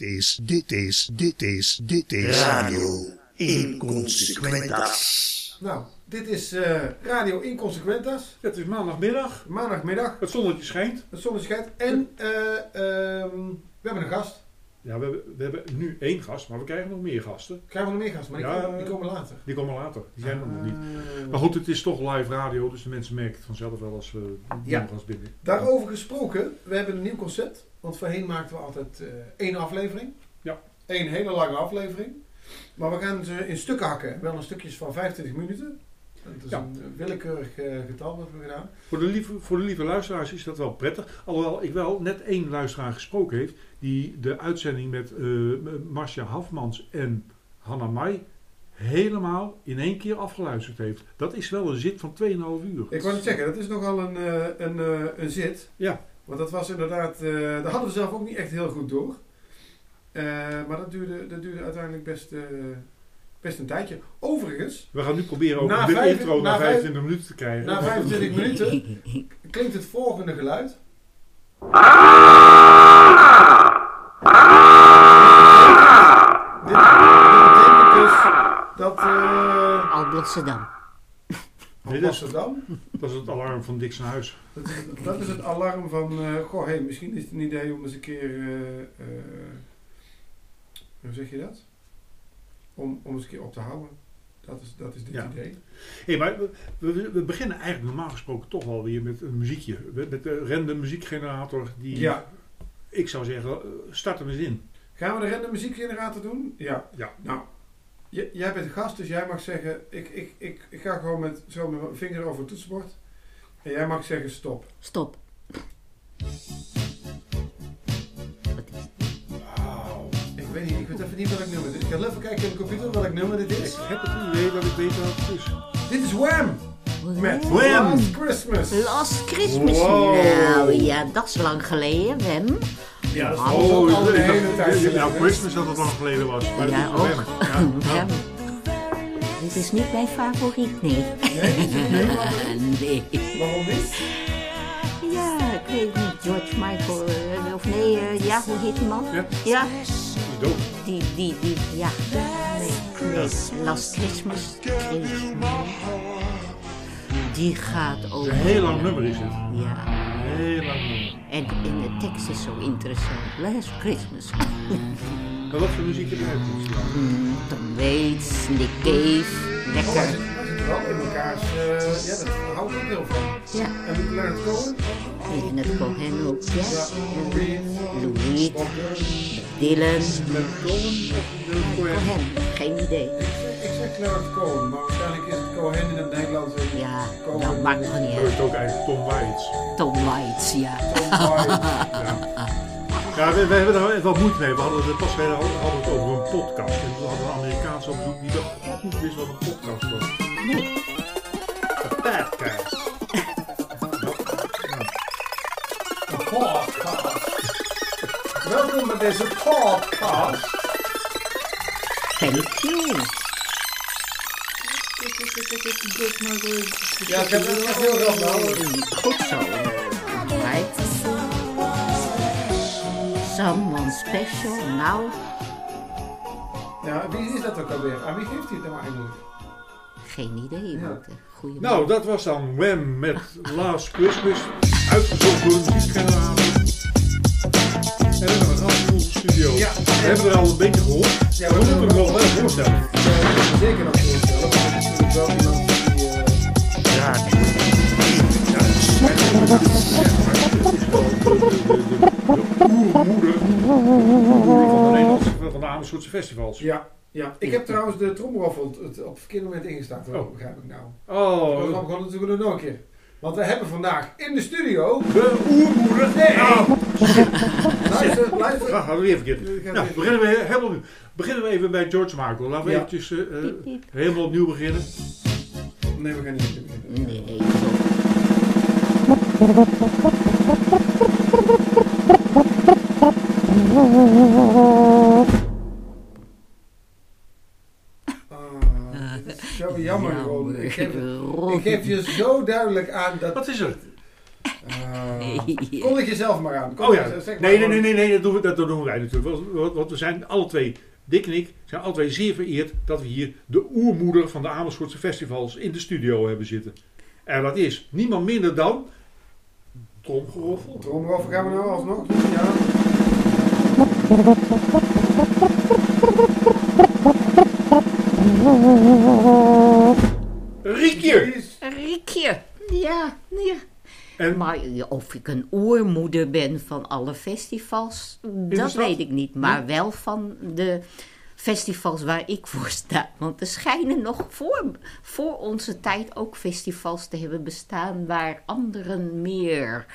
Dit is, dit is, dit is, dit is Radio Inconsequentas. Nou, dit is eh, Radio Inconsequentas. Het is maandagmiddag, Maandagmiddag, het zonnetje schijnt. het zonnetje schijnt. En eh, ehm, we hebben een gast. Ja, we hebben, we hebben nu één gast, maar we krijgen nog meer gasten. Krijgen we nog meer gasten, maar die, Ja. komen, die komen later. Die komen later, die zijn er nog niet. Ah. Maar goed, het is toch live radio, dus de mensen merken het vanzelf wel als we Ja. een gast binnen. Daarover gesproken, we hebben een nieuw concept. Want voorheen maakten we altijd eh, één aflevering. Ja. Eén hele lange aflevering. Maar we gaan ze in stukken hakken. Wel in stukjes van 25 minuten. Het is Ja. een willekeurig eh, getal wat we gedaan. Voor de, lieve, voor de lieve luisteraars is dat wel prettig. Alhoewel ik wel net één luisteraar gesproken heeft die de uitzending met eh Marcia Hafmans en Hanna Mai helemaal in één keer afgeluisterd heeft. Dat is wel een zit van 2,5 uur. Ik wou net zeggen, dat is nogal een, eh, een, een zit. Ja. Want dat was inderdaad, dat hadden we zelf ook niet echt heel goed door. Maar dat duurde, dat duurde uiteindelijk best, best een tijdje. Overigens, We gaan nu proberen ook Na de vijf- intro na naar vijf- 25 minuten te krijgen. na 25 minuten klinkt het volgende geluid. Dit, dit betekent dus dat uh, Alblasserdam. Dat, is, Amsterdam, dat is het alarm van Dixon Huis. dat is, dat is het alarm van, eh, goh, hey, misschien is het een idee om eens een keer, eh, eh, hoe zeg je dat? Om, om eens een keer op te houden. Dat is, dat is dit Ja. idee. Hey, maar we, we, we beginnen eigenlijk normaal gesproken toch wel weer met een muziekje. Met met de random muziekgenerator. Die, Ja. Ik zou zeggen, eh, start hem eens in. Gaan we de random muziekgenerator doen? Ja. Ja. Nou, jij bent de gast, dus jij mag zeggen, ik, ik, ik, ik ga gewoon met, zo met mijn vinger over het toetsenbord. En jij mag zeggen stop. Stop. Even niet welk nummer dit is. Ik ga even kijken in de computer welk nummer dit Ik is. heb het idee dat ik weet wat het is. Dit is Wham! Met Wham! Last Christmas. Last Christmas. Wow. Nou ja, dat is lang geleden, Wem. Ja, dat is Oh, ook al een ik hele tijd. Nou, Christmas dat het lang geleden was. Maar Ja, is ook. Wham. Ja. Dit is niet mijn favoriet, nee. Nee, nee, waarom- nee. waarom niet? Ja, ik weet niet. George Michael, eh, of nee, eh, ja, hoe heet die man? Ja. Ja, Die is dood. Die, die, die, ja. Nee, nee. Last Christmas. Die gaat Een over... heel lang nummer is het. Ja. Een heel lang nummer. En, en de tekst is zo interessant. Last Christmas. Maar wat voor muziek heb uitgekozen? Hmm, Tom Waits, Nick Cave. Oh, Lekker. Zitten wel in elkaars... eh, ja, dat houdt ook heel van. Ja, En met Leonard Cohen? en het Cohen ook, ja. Ja, Lou Reed. Lou Reed, Bob Dylan. Leonard Cohen of de Cohen? Cohen. Geen idee. Ik zeg Leonard Cohen, maar waarschijnlijk is het Cohen in het Nederlands. Ja, Cohen dat maakt het- toch niet Dat uit. is ook eigenlijk Tom Waits. Tom Waits, ja. Tom White. Ja, we, we hebben er wat moeite mee. We hadden het pas geleden hadden het over een podcast. En we hadden een Amerikaans op bezoek die dacht, God niet wist wat een podcast was. Een podcast. Een podcast. Welkom bij deze podcast. Thank you. Ja, ik heb het echt heel nou. Goed zo. Someone special now. Ja, wie is dat ook alweer? Aan wie geeft hij het nou eigenlijk? Geen idee, Ja. Nou, dat was dan Wham met Last Christmas. Uitgezocht door een muziekgenerator. En we hebben een onze studio. Ja. We hebben er al een beetje gehoord. Ja, we moeten hem wel wel voorstellen. Ja, zeker nog voorstellen. want het is natuurlijk wel iemand die... eh, Ja, oermoeder van de Nederlandse van de Amersfoortse festivals. ja, ja. Ik heb trouwens de het op het verkeerde moment ingestart. hoor, Oh. begrijp ik nou. Oh, Dat gaan we gewoon natuurlijk nog een keer. Want we hebben vandaag in de studio... de oermoeder. Nee. Oh, Luister, luister. ah, hadden we weer verkeerd. Nou, beginnen we, helemaal, beginnen we even bij George Michael. Laten we Ja. eventjes eh, eh, piep. helemaal opnieuw beginnen. Nee, we gaan niet beginnen. Nee, Ah, zo jammer gewoon. Ik geef, ik geef je zo duidelijk aan dat... Wat is er? Uh, kondig jezelf maar aan. Kom Oh ja, maar, zeg maar nee, nee, nee, nee, nee dat, doen we, dat doen wij natuurlijk. Want- Want, want we zijn alle twee, Dick en ik, zijn alle twee zeer vereerd dat we hier de oermoeder van de Amersfoortse festivals in de studio hebben zitten. En dat is niemand minder dan Tromgeroffel. Tromgeroffel gaan we nou alsnog doen, ja. Riekje! Riekje. Ja, ja. En Maar of ik een oermoeder ben van alle festivals, dat weet ik niet. Maar wel van de festivals waar ik voor sta. Want er schijnen nog voor, voor onze tijd ook festivals te hebben bestaan waar anderen meer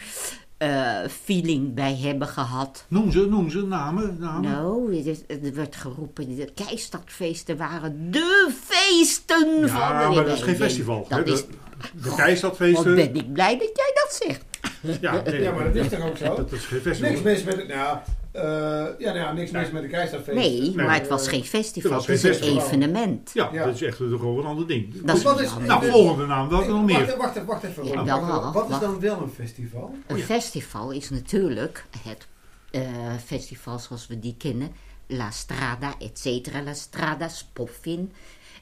eh, feeling bij hebben gehad. noem ze, noem ze namen. namen. Nou, er, er werd geroepen, de Keistadfeesten waren de feesten van de Ja, maar dat is geen festival. Dat hè. is, De, de wat Keistadfeesten. ben ik blij dat jij dat zegt. Ja, nee, Ja, maar dat is toch ook zo? Dat is geen festival. Niks mis met het, nou, eh, ja, nou, ja, niks mis met de Keizerfeest. Nee, Nee, maar het was geen festival. het was Het is een evenement. Ja, Ja. dat is echt gewoon een ander ding. Dat is Wat is-. Nou, volgende naam. Welke nog Wacht, meer? wacht, wacht even. Ja, wacht wel, even. Wat is dan wel een festival? Een festival is natuurlijk het eh, festival zoals we die kennen. La Strada, et cetera. La Strada, Spoffin,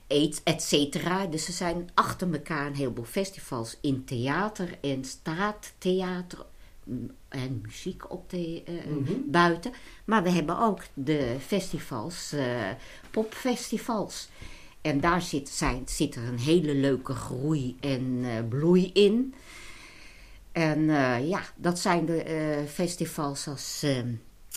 et et cetera. Dus er zijn achter elkaar een heleboel festivals in theater en straattheater en muziek op de, eh, buiten. Maar we hebben ook de festivals, eh, popfestivals. En daar zit, zijn, zit er een hele leuke groei en eh, bloei in. En eh, ja, dat zijn de eh, festivals als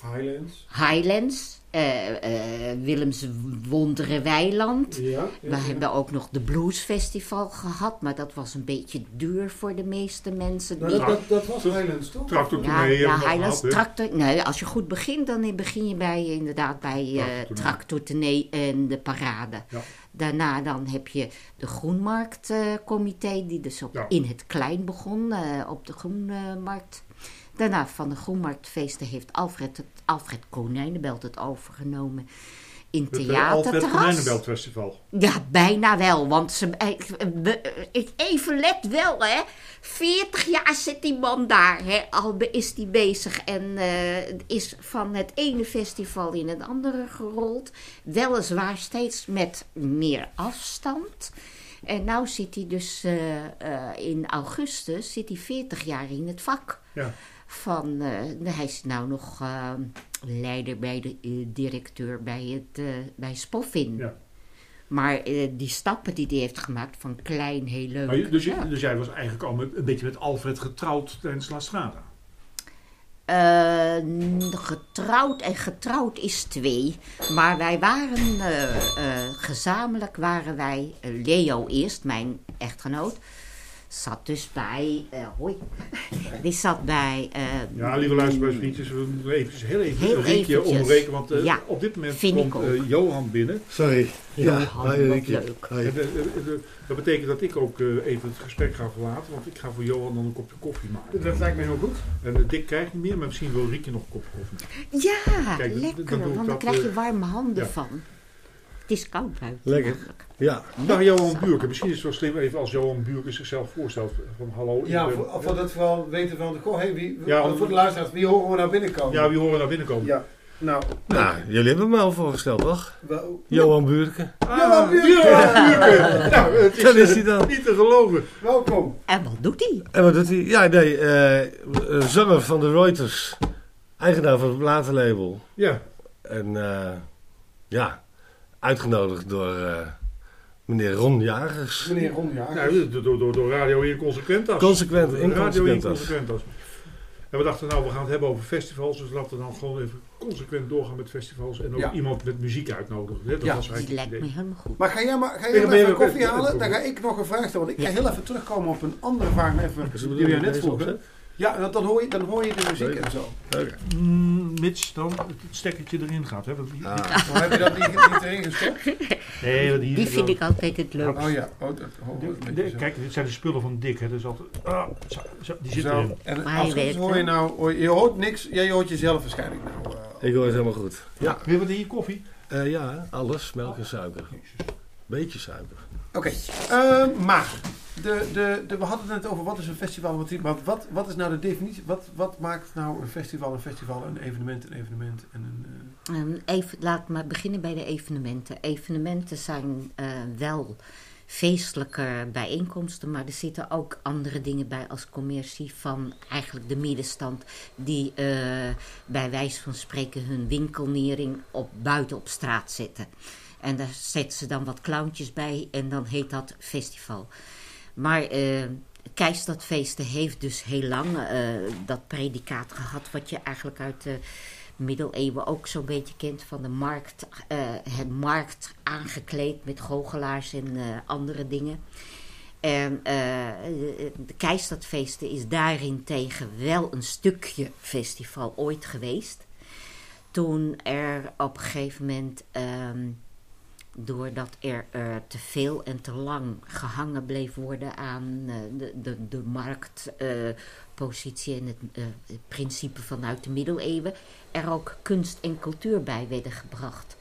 Highlands. Highlands, eh, eh, Willems Wondere Weiland. Ja. We hebben ook nog de Blues Festival gehad, maar dat was een beetje duur voor de meeste mensen. Nou, Die- dat, dat, dat was Highlands, toch? Tractor ja, ja Highlands tractor. Nee, als je goed begint, dan begin je bij inderdaad bij eh Tractortournee. tractortournee en de parade. Ja. Daarna dan heb je de Groenmarktcomité, die dus op, Ja. in het klein begon, eh, op de Groenmarkt. Daarna van de Groenmarktfeesten heeft Alfred, het, Alfred Konijnenbelt het overgenomen in Het eh. Konijnenbelt Festival. Ja, bijna wel. Want ze, eh, eh, even let wel, hè. 40 jaar zit die man daar. Hè. Al is die bezig en is van het ene festival in het andere gerold. Weliswaar steeds met meer afstand. En nou zit hij dus in augustus, zit hij 40 jaar in het vak. Ja. Van, eh, hij is nou nog eh, leider bij de eh, directeur bij, het, eh, bij Spoffin. Ja. Maar die stappen die hij heeft gemaakt van klein, heel leuk. Maar dus, ja. dus jij was eigenlijk al met, een beetje met Alfred getrouwd tijdens La Strada. Getrouwd en getrouwd is twee. Maar wij waren gezamenlijk waren wij, Leo eerst, mijn echtgenoot, zat dus bij, eh, hoi, die zat bij, eh, Ja, lieve luisteraarsvriendjes, we moeten even heel even Heel een onderbreken. Want eh, Ja, op dit moment vind ik komt ook. eh, Johan binnen. Sorry. Ja, wat leuk. En, dat betekent dat ik ook eh, even het gesprek ga verlaten. Want ik ga voor Johan dan een kopje koffie maken. Dat lijkt me heel goed. En Dick krijgt niet meer, maar misschien wil Riekje nog een kopje koffie. ja, Kijk, dan- dan lekker, ik want dan dat, krijg je warme handen ja. van. Het is koud buiten. Lekker. namelijk. Ja, Dag Johan Buurken. Misschien is het wel slim even als Johan Buurken zichzelf voorstelt. Van hallo. Ja, ben- voor, voor dat we wel weten van, goh, hey, wie, Ja, voor de luisteraars, wie horen we nou binnenkomen? ja, wie horen naar binnenkomen? Ja, nou, nou, jullie hebben me al voorgesteld, toch? wel, Johan Buurken. Ah, Johan Buurken! Johan Buurken. nou, het is, Dat is eh, hij dan. niet te geloven. welkom. En wat doet hij? En wat doet hij? Ja, nee, eh, eh, zanger van de Reuters. Eigenaar van het platenlabel. Ja, En eh, ja, uitgenodigd door eh, meneer Ron Jagers. Meneer Ron, ja. nou, door, door, door, door Radio Inconsequentas. Consequent, Radio inconsequentas. En we dachten, nou, we gaan het hebben over festivals. Dus laten we dan gewoon even consequent doorgaan met festivals. En ook Ja. iemand met muziek uitnodigen. hè. Dat Ja. was Die eigenlijk lijkt me idee. helemaal goed. Maar ga jij maar, ga jij even even- koffie halen? Dan ga ik nog een vraag stellen. Want ik ga Ja. heel even terugkomen op een andere vraag even, die we net vroegen. Ja, want dan hoor, je, dan hoor je de muziek Leuk. en zo. Oké. Mm, mits dan het stekkertje erin gaat. Hè. Want Ah. Maar heb je dat niet, niet erin gestopt? Nee, want hier Die is vind ik altijd het leukst. Oh ja, oh, dat oh, De- dat is een de- beetje zo. kijk, dit zijn de spullen van Dick. Hè. Dus altijd, ah, zo, zo, die zitten Zo, erin. en Maar als is weet hoor je het. nou, hoor je, je hoort niks, jij hoort jezelf waarschijnlijk nou. eh, Ik hoor het helemaal goed. Ja, Wil je wat in je koffie? Eh, ja alles. Melk en suiker. Beetje suiker. Oké, eh, maar de, de, de, we hadden het net over wat is een festival, wat, wat, is nou de definitie? Wat, wat maakt nou een festival een festival, een evenement een evenement? En een, eh, Ehm, even, laat maar beginnen bij de evenementen. Evenementen zijn eh, wel feestelijke bijeenkomsten, maar er zitten ook andere dingen bij als commercie van eigenlijk de middenstand die eh, bij wijze van spreken hun winkelnering op, buiten op straat zetten. En daar zetten ze dan wat clowntjes bij en dan heet dat festival. Maar eh Keistadfeesten heeft dus heel lang eh, dat predicaat gehad wat je eigenlijk uit de middeleeuwen ook zo'n beetje kent van de markt, eh, het markt aangekleed met goochelaars en andere dingen. En eh, de Keistadfeesten is daarin tegen wel een stukje festival ooit geweest. Toen er op een gegeven moment, ehm, doordat er eh, te veel en te lang gehangen bleef worden aan eh, de, de, de marktpositie en het, eh, principe vanuit de middeleeuwen, er ook kunst en cultuur bij werden gebracht.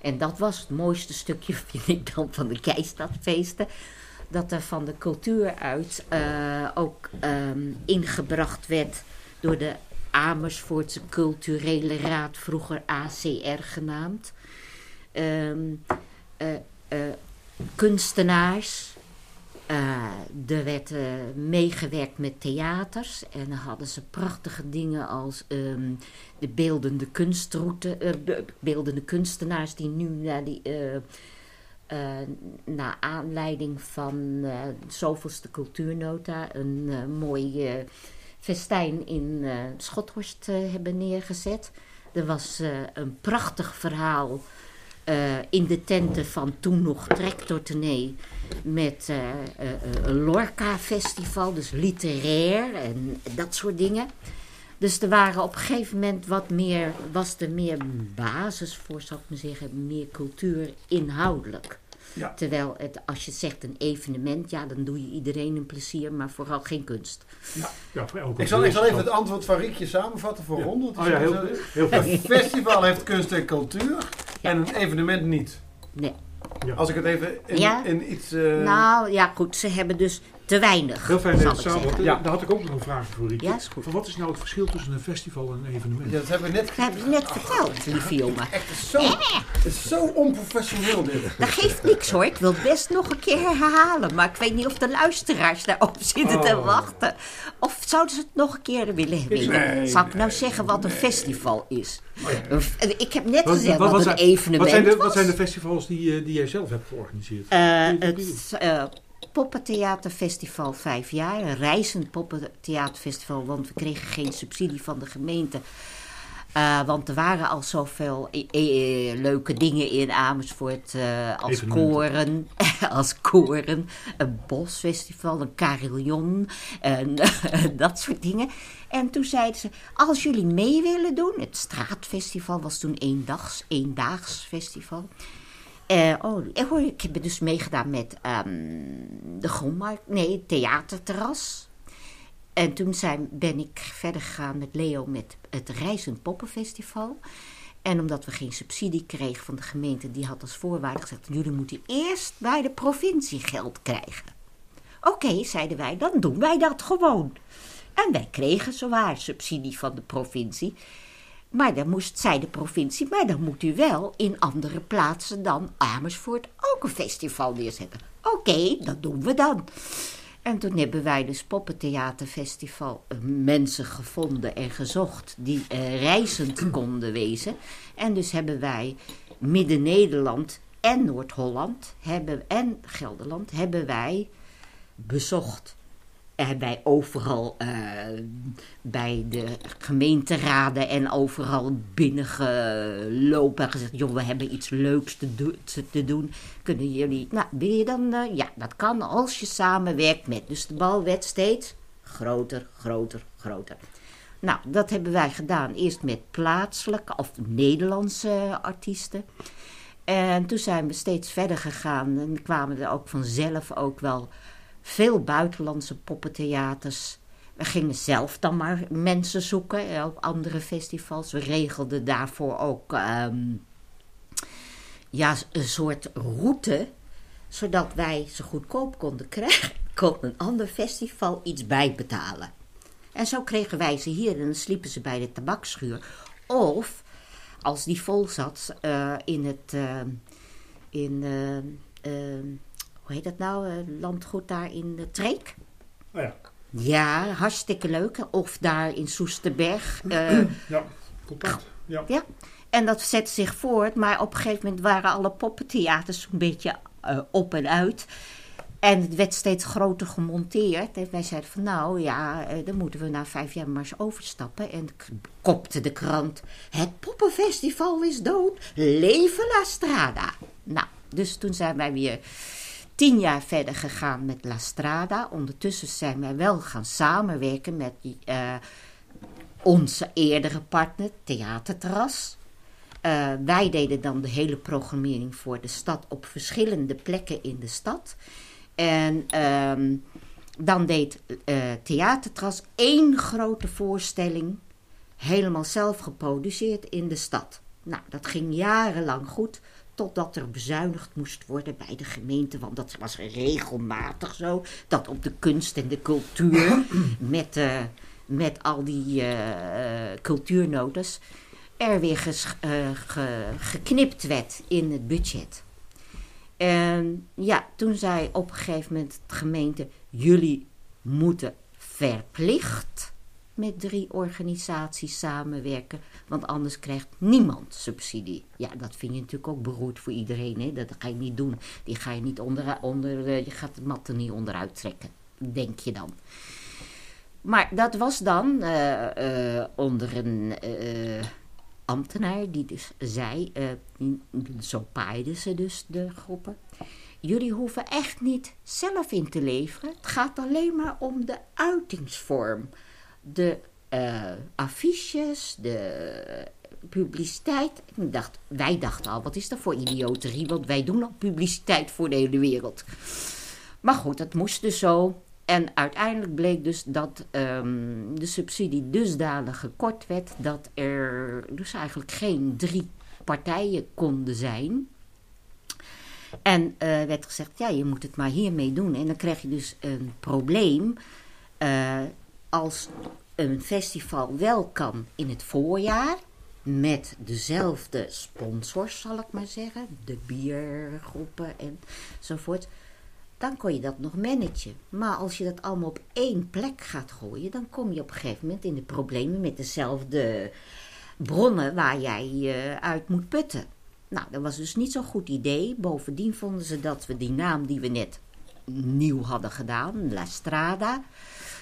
En dat was het mooiste stukje, vind ik dan, van de Keistadfeesten. Dat er van de cultuur uit eh, ook ehm, ingebracht werd door de Amersfoortse Culturele Raad, vroeger ACR genaamd. Ehm, eh, eh, kunstenaars. Eh, er werd eh, meegewerkt met theaters en dan hadden ze prachtige dingen als ehm, de beeldende kunstroute, eh, be- beeldende kunstenaars die nu naar die, eh, eh, naar aanleiding van eh de zoveelste cultuurnota een eh, mooi eh, festijn in eh, Schothorst eh, hebben neergezet. Er was eh, een prachtig verhaal eh, in de tenten van toen nog Tractor met eh, eh, eh, een Lorca-festival, dus literair en dat soort dingen. Dus er waren op een gegeven moment wat meer, was er meer basis voor, zal ik maar zeggen, meer cultuur inhoudelijk. Ja. Terwijl het, als je zegt een evenement, ja, dan doe je iedereen een plezier, maar vooral geen kunst. Ja, elke ik, zal, ik zal even het antwoord van Riekje samenvatten voor Ja. Ron. want die Oh ja, heel, heel fijn. Een festival heeft kunst en cultuur en een evenement niet. Nee. Ja. Als ik het even in, Ja? in iets... eh, nou, ja, goed, ze hebben dus te weinig. Heel fijn zal dat samen. Ja. Daar had ik ook nog een vraag voor Rieke. Ja, is goed. Van wat is nou het verschil tussen een festival en een evenement? ja, dat hebben we net... Dat hebben net verteld, lieve jongen. Echt zo, het is zo onprofessioneel dit. Dat geeft niks hoor. Ik wil het best nog een keer herhalen. Maar ik weet niet of de luisteraars daarop zitten te Oh. wachten. Of zouden ze het nog een keer willen weten? Nee, Zal ik nou zeggen wat een festival is? F- Ik heb net Wat- gezegd wat- wat, wat een zijn- evenement Wat zijn, de, was. wat zijn de festivals die, eh, die jij zelf hebt georganiseerd? Eh, je- het Poppentheaterfestival vijf jaar. Een reizend poppentheaterfestival, want we kregen geen subsidie van de gemeente. Eh, want er waren al zoveel eh, eh, leuke dingen in Amersfoort. eh, als koren, als koren, een bosfestival, een carillon, en dat soort dingen. En toen zeiden ze, als jullie mee willen doen, het straatfestival was toen eendags, eendaags festival. Eh, oh, hoor- ik heb dus meegedaan met ehm, de grondmarkt, nee, theaterterras. En toen zijn, ben ik verder gegaan met Leo met het Reizend Poppenfestival. En omdat we geen subsidie kregen van de gemeente, die had als voorwaarde gezegd: jullie moeten eerst bij de provincie geld krijgen. Oké, zeiden wij, dan doen wij dat gewoon. En wij kregen zowaar subsidie van de provincie. Maar dan moest, zei de provincie, maar dan moet u wel in andere plaatsen dan Amersfoort ook een festival neerzetten. Oké, dat doen we dan. En toen hebben wij dus Poppentheaterfestival eh, mensen gevonden en gezocht die eh, reizend konden wezen. En dus hebben wij Midden-Nederland en Noord-Holland en Gelderland hebben wij bezocht. Wij overal eh, bij de gemeenteraden en overal binnengelopen en gezegd: joh, we hebben iets leuks te, te doen. Kunnen jullie, nou, wil je dan, eh, ja, dat kan als je samenwerkt met. Dus de bal werd steeds groter, groter, groter. Nou, dat hebben wij gedaan. Eerst met plaatselijke of Nederlandse artiesten. En toen zijn we steeds verder gegaan en kwamen er ook vanzelf ook wel veel buitenlandse poppentheaters. We gingen zelf dan maar mensen zoeken op andere festivals. We regelden daarvoor ook ehm, ja, een soort route, zodat wij ze goedkoop konden krijgen. kon een ander festival iets bijbetalen. En zo kregen wij ze hier en dan sliepen ze bij de tabakschuur. Of, als die vol zat, eh, in het... eh, in, eh, eh, hoe heet dat nou? eh, landgoed daar in de Treek. Oh ja. Ja, hartstikke leuk. Of daar in Soesterberg. eh, Ja, contact. Ja. ja. En dat zette zich voort, maar op een gegeven moment waren alle poppentheaters zo'n beetje eh, op en uit. En het werd steeds groter gemonteerd. En wij zeiden van nou ja, eh, dan moeten we na vijf jaar maar eens overstappen. En kopte de krant, het poppenfestival is dood, leven La Strada. Nou, dus toen zijn wij weer tien jaar verder gegaan met La Strada. Ondertussen zijn wij wel gaan samenwerken met eh, onze eerdere partner, Theaterterras. Eh, wij deden dan de hele programmering voor de stad op verschillende plekken in de stad. En ehm, dan deed eh Theatertras één grote voorstelling, helemaal zelf geproduceerd in de stad. Nou, dat ging jarenlang goed, totdat er bezuinigd moest worden bij de gemeente. Want dat was regelmatig zo, dat op de kunst en de cultuur, met, eh, met al die eh, eh, cultuurnotes, er weer ges- ge- geknipt werd in het budget. En ja, toen zei op een gegeven moment de gemeente: jullie moeten verplicht met drie organisaties samenwerken, want anders krijgt niemand subsidie. Ja, dat vind je natuurlijk ook beroerd voor iedereen. Hè? Dat ga je niet doen. Die ga je niet onder, onder eh, je gaat de mat er niet onderuit trekken, denk je dan. Maar dat was dan eh, eh, onder een ambtenaar die dus zei, zo paaiden ze dus de groepen. Jullie hoeven echt niet zelf in te leveren. Het gaat alleen maar om de uitingsvorm. De eh, affiches, de publiciteit. Ik dacht, wij dachten al, wat is dat voor idioterie? Want wij doen al publiciteit voor de hele wereld. Maar goed, dat moest dus zo. En uiteindelijk bleek dus dat ehm, de subsidie dusdanig gekort werd dat er dus eigenlijk geen drie partijen konden zijn. En eh, werd gezegd, ja, je moet het maar hiermee doen. En dan krijg je dus een probleem eh, als een festival wel kan in het voorjaar met dezelfde sponsors, zal ik maar zeggen, de biergroepen enzovoort, dan kon je dat nog managen. Maar als je dat allemaal op één plek gaat gooien, dan kom je op een gegeven moment in de problemen met dezelfde bronnen waar jij eh, uit moet putten. Nou, dat was dus niet zo'n goed idee. Bovendien vonden ze dat we die naam die we net nieuw hadden gedaan, La Strada,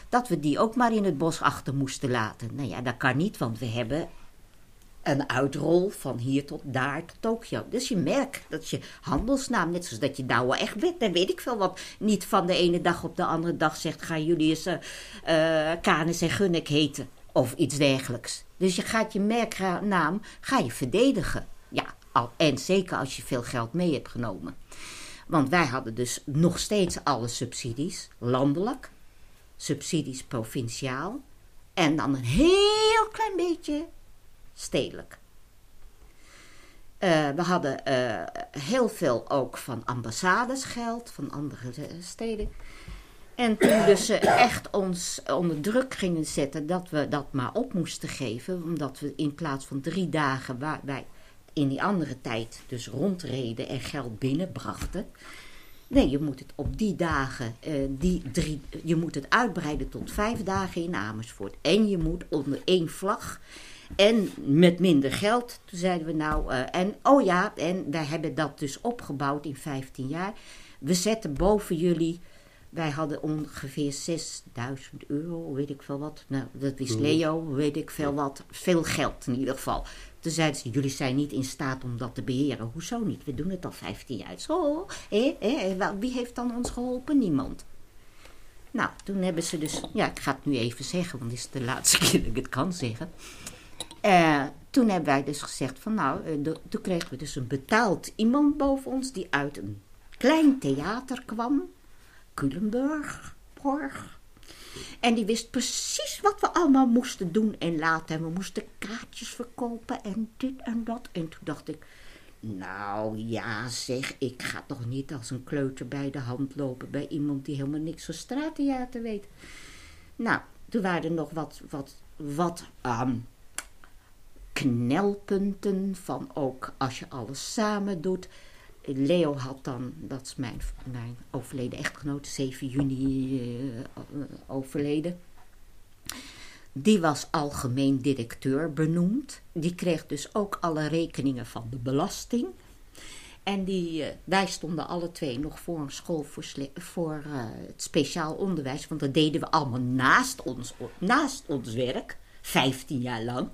dat we die ook maar in het bos achter moesten laten. Nou ja, dat kan niet, want we hebben een uitrol van hier tot daar tot Tokio. Dus je merkt dat je handelsnaam, net zoals dat je Douwe echt bent, dan weet ik veel wat, niet van de ene dag op de andere dag zegt, gaan jullie eens uh, Canis en Gunnek heten of iets dergelijks. Dus je gaat je merknaam ga je verdedigen. Ja, al, en zeker als je veel geld mee hebt genomen. Want wij hadden dus nog steeds alle subsidies, landelijk, subsidies provinciaal en dan een heel klein beetje stedelijk. Uh, we hadden uh, heel veel ook van ambassades geld, van andere steden. En toen dus ze echt ons onder druk gingen zetten dat we dat maar op moesten geven, omdat we in plaats van drie dagen waar wij in die andere tijd dus rondreden en geld binnenbrachten. Nee, je moet het op die dagen, uh, die drie, je moet het uitbreiden tot vijf dagen in Amersfoort. En je moet onder één vlag en met minder geld. Toen zeiden we nou, uh, en oh ja, en wij hebben dat dus opgebouwd in 15 jaar. We zetten boven jullie, wij hadden ongeveer 6000 euro, weet ik veel wat. Nou, dat wist Leo, weet ik veel wat. Veel geld in ieder geval. Toen zeiden ze, jullie zijn niet in staat om dat te beheren. Hoezo niet? We doen het al 15 jaar. Zo, wie heeft dan ons geholpen? Niemand. Nou, toen hebben ze dus, ja, ik ga het nu even zeggen, want het is de laatste keer dat ik het kan zeggen. Uh, toen hebben wij dus gezegd van nou, de, toen kregen we dus een betaald iemand boven ons die uit een klein theater kwam, Culemburg, Borg. En die wist precies wat we allemaal moesten doen en laten. En we moesten kaartjes verkopen en dit en dat. En toen dacht ik, Nou ja, zeg, ik ga toch niet als een kleuter bij de hand lopen bij iemand die helemaal niks van straattheater weet. Nou, toen waren er nog wat, wat, wat ehm, knelpunten van ook als je alles samen doet. Leo had dan, dat is mijn, mijn overleden echtgenoot, 7 juni eh, overleden. Die was algemeen directeur benoemd. Die kreeg dus ook alle rekeningen van de belasting. En die, eh, wij stonden alle twee nog voor een school voor, voor eh, het speciaal onderwijs. Want dat deden we allemaal naast ons, naast ons werk. 15 jaar lang.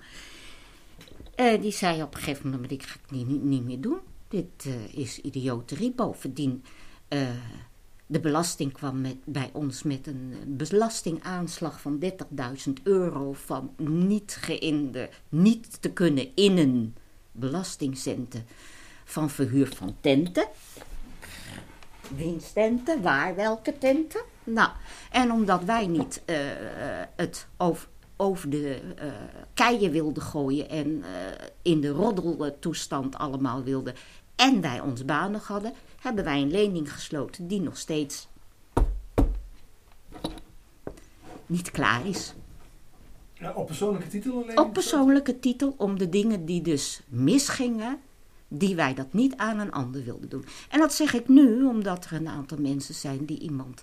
Die zei op een gegeven moment, dit ga ik niet, niet, niet meer doen. Dit eh, is idioterie. Bovendien, eh, de belasting kwam met, bij ons met een belastingaanslag van 30.000 euro van niet, geïnde, niet te kunnen innen belastingcenten van verhuur van tenten. Winsttenten, waar welke tenten? Nou, en omdat wij niet eh, het over, de keien wilden gooien en in de roddeltoestand allemaal wilden en wij ons baan nog hadden, hebben wij een lening gesloten die nog steeds niet klaar is. Ja, op persoonlijke titel alleen? Op persoonlijke titel om de dingen die dus misgingen, die wij dat niet aan een ander wilden doen. En dat zeg ik nu omdat er een aantal mensen zijn die iemand,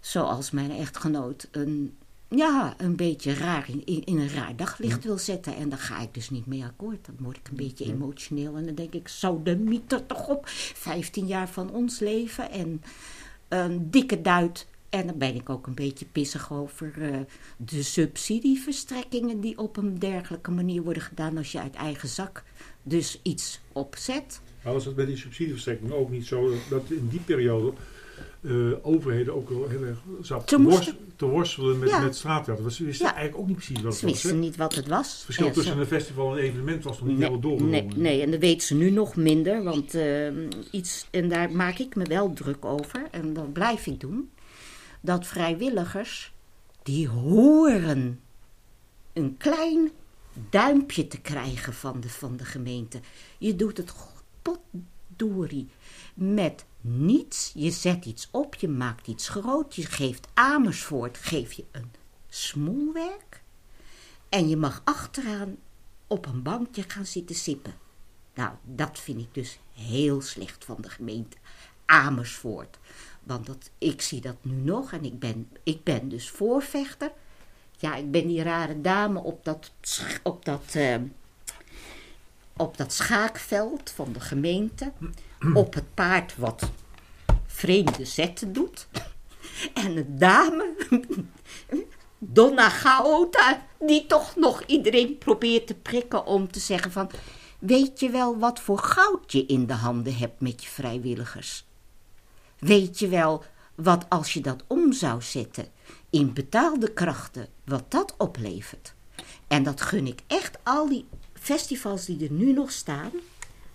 zoals mijn echtgenoot, een, ja, een beetje raar in, in, in een raar daglicht wil zetten. En daar ga ik dus niet mee akkoord. Dan word ik een beetje emotioneel en dan denk ik, zo de mieter toch op. 15 jaar van ons leven en een dikke duit. En dan ben ik ook een beetje pissig over eh, de subsidieverstrekkingen die op een dergelijke manier worden gedaan als je uit eigen zak dus iets opzet. Maar was het bij die subsidieverstrekking ook niet zo dat in die periode eh, overheden ook wel heel erg Ze te, worst- te worstelen met, Ja. met straattheater? Want ze wisten Ja. eigenlijk ook niet precies wat Ze het was. wisten hè? niet wat het was. Het verschil En tussen ze- een festival en een evenement was nog niet Nee, helemaal doorgekomen. nee, nee, en dat weet ze nu nog minder, want eh, iets, en daar maak ik me wel druk over, en dat blijf ik doen, dat vrijwilligers, die horen een klein duimpje te krijgen van de, van de gemeente. Je doet het potdorie met niets, je zet iets op, je maakt iets groot, je geeft Amersfoort, geef je een smoelwerk, en je mag achteraan op een bankje gaan zitten sippen. Nou, dat vind ik dus heel slecht van de gemeente Amersfoort. Want dat, ik zie dat nu nog en ik ben, ik ben dus voorvechter. Ja, ik ben die rare dame op dat, op dat, eh, op dat schaakveld van de gemeente. Op het paard wat vreemde zetten doet. En een dame, Donna Gaota, die toch nog iedereen probeert te prikken om te zeggen van... Weet je wel wat voor goud je in de handen hebt met je vrijwilligers? Weet je wel wat als je dat om zou zetten in betaalde krachten, wat dat oplevert? En dat gun ik echt al die festivals die er nu nog staan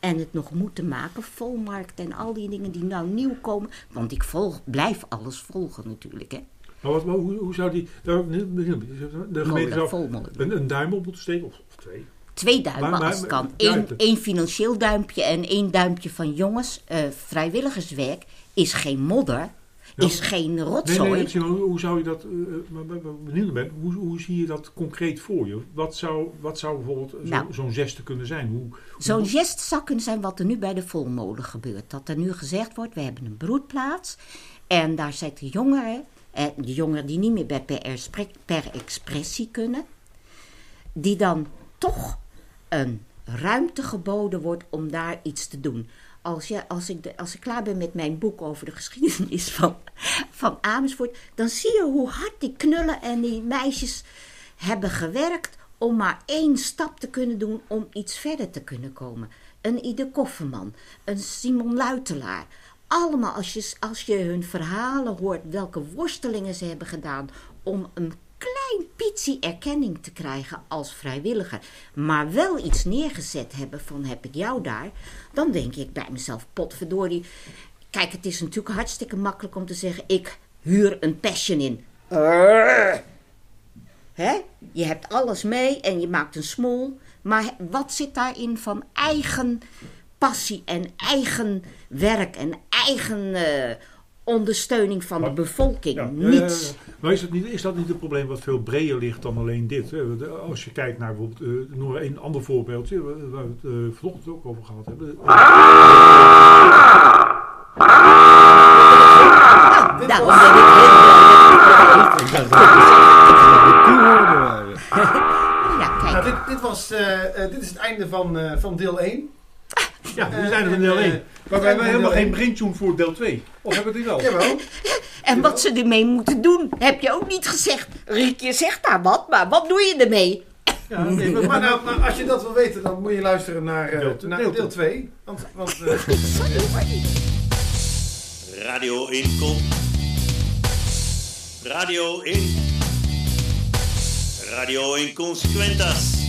en het nog moeten maken, volmarkt en al die dingen die nou nieuw komen. Want ik volg, blijf alles volgen natuurlijk, hè. Maar wat, maar hoe, hoe zou die... daar- De gemeente zou een, een duim op moeten steken, of, of twee. Twee duimen Maar- maar- als het kan. Eén, één financieel duimpje en één duimpje van jongens. eh, vrijwilligerswerk is geen modder, Ja. is geen Nee, rotzooi. nee, maar hoe, hoe zou je dat... maar benieuwd ben, hoe, hoe zie je dat concreet voor je? Wat zou, wat zou bijvoorbeeld zo- Nou. zo'n geste kunnen zijn? Hoe, Zo'n gest zou kunnen zijn wat er nu bij de volmolen gebeurt. Dat er nu gezegd wordt, we hebben een broedplaats. En daar zitten jongeren, eh, de jongeren die niet meer bij per expressie kunnen. Die dan toch een ruimte geboden wordt om daar iets te doen. Als, je, als, ik de, als ik klaar ben met mijn boek over de geschiedenis van, van Amersfoort, dan zie je hoe hard die knullen en die meisjes hebben gewerkt om maar één stap te kunnen doen om iets verder te kunnen komen. Een Ide Kofferman, een Simon Luitelaar. Allemaal als je, als je hun verhalen hoort, welke worstelingen ze hebben gedaan om een klein pitsie erkenning te krijgen als vrijwilliger, maar wel iets neergezet hebben van heb ik jou daar, dan denk ik bij mezelf, potverdorie. Kijk, het is natuurlijk hartstikke makkelijk om te zeggen, ik huur een passion in. Hè? Je hebt alles mee en je maakt een smoel. Maar wat zit daarin van eigen passie en eigen werk en eigen eh, ondersteuning van de Maar- bevolking. Ja, ja, ja, Niets. ja. Maar is dat, niet, is dat niet een probleem wat veel breder ligt dan alleen dit? Hè? De- Als je kijkt naar bijvoorbeeld, eh nog een ander voorbeeldje, waar waar we het eh, vanochtend ook over gehad hebben. Nou, daarom ben ik heel blij. Ik dacht dat de Nou, kijk. dit, dit, was, eh, eh, dit is het einde van, eh, van deel 1. Ja, we Eh, zijn er van en, deel eh, 1. we Maar we hebben helemaal geen braintune voor deel 2. Of hebben we die wel? Jawel. En wat ze ermee moeten doen, heb je ook niet gezegd. Riekje zegt daar wat, maar wat doe je ermee? Ja, nee, maar, Maar nou, nou, als je dat wil weten, dan moet je luisteren naar, eh, Deel- naar deel deel 2. Want, want eh, hoor. Radio 1 komt. Radio 1. Radio 1 Consequentas.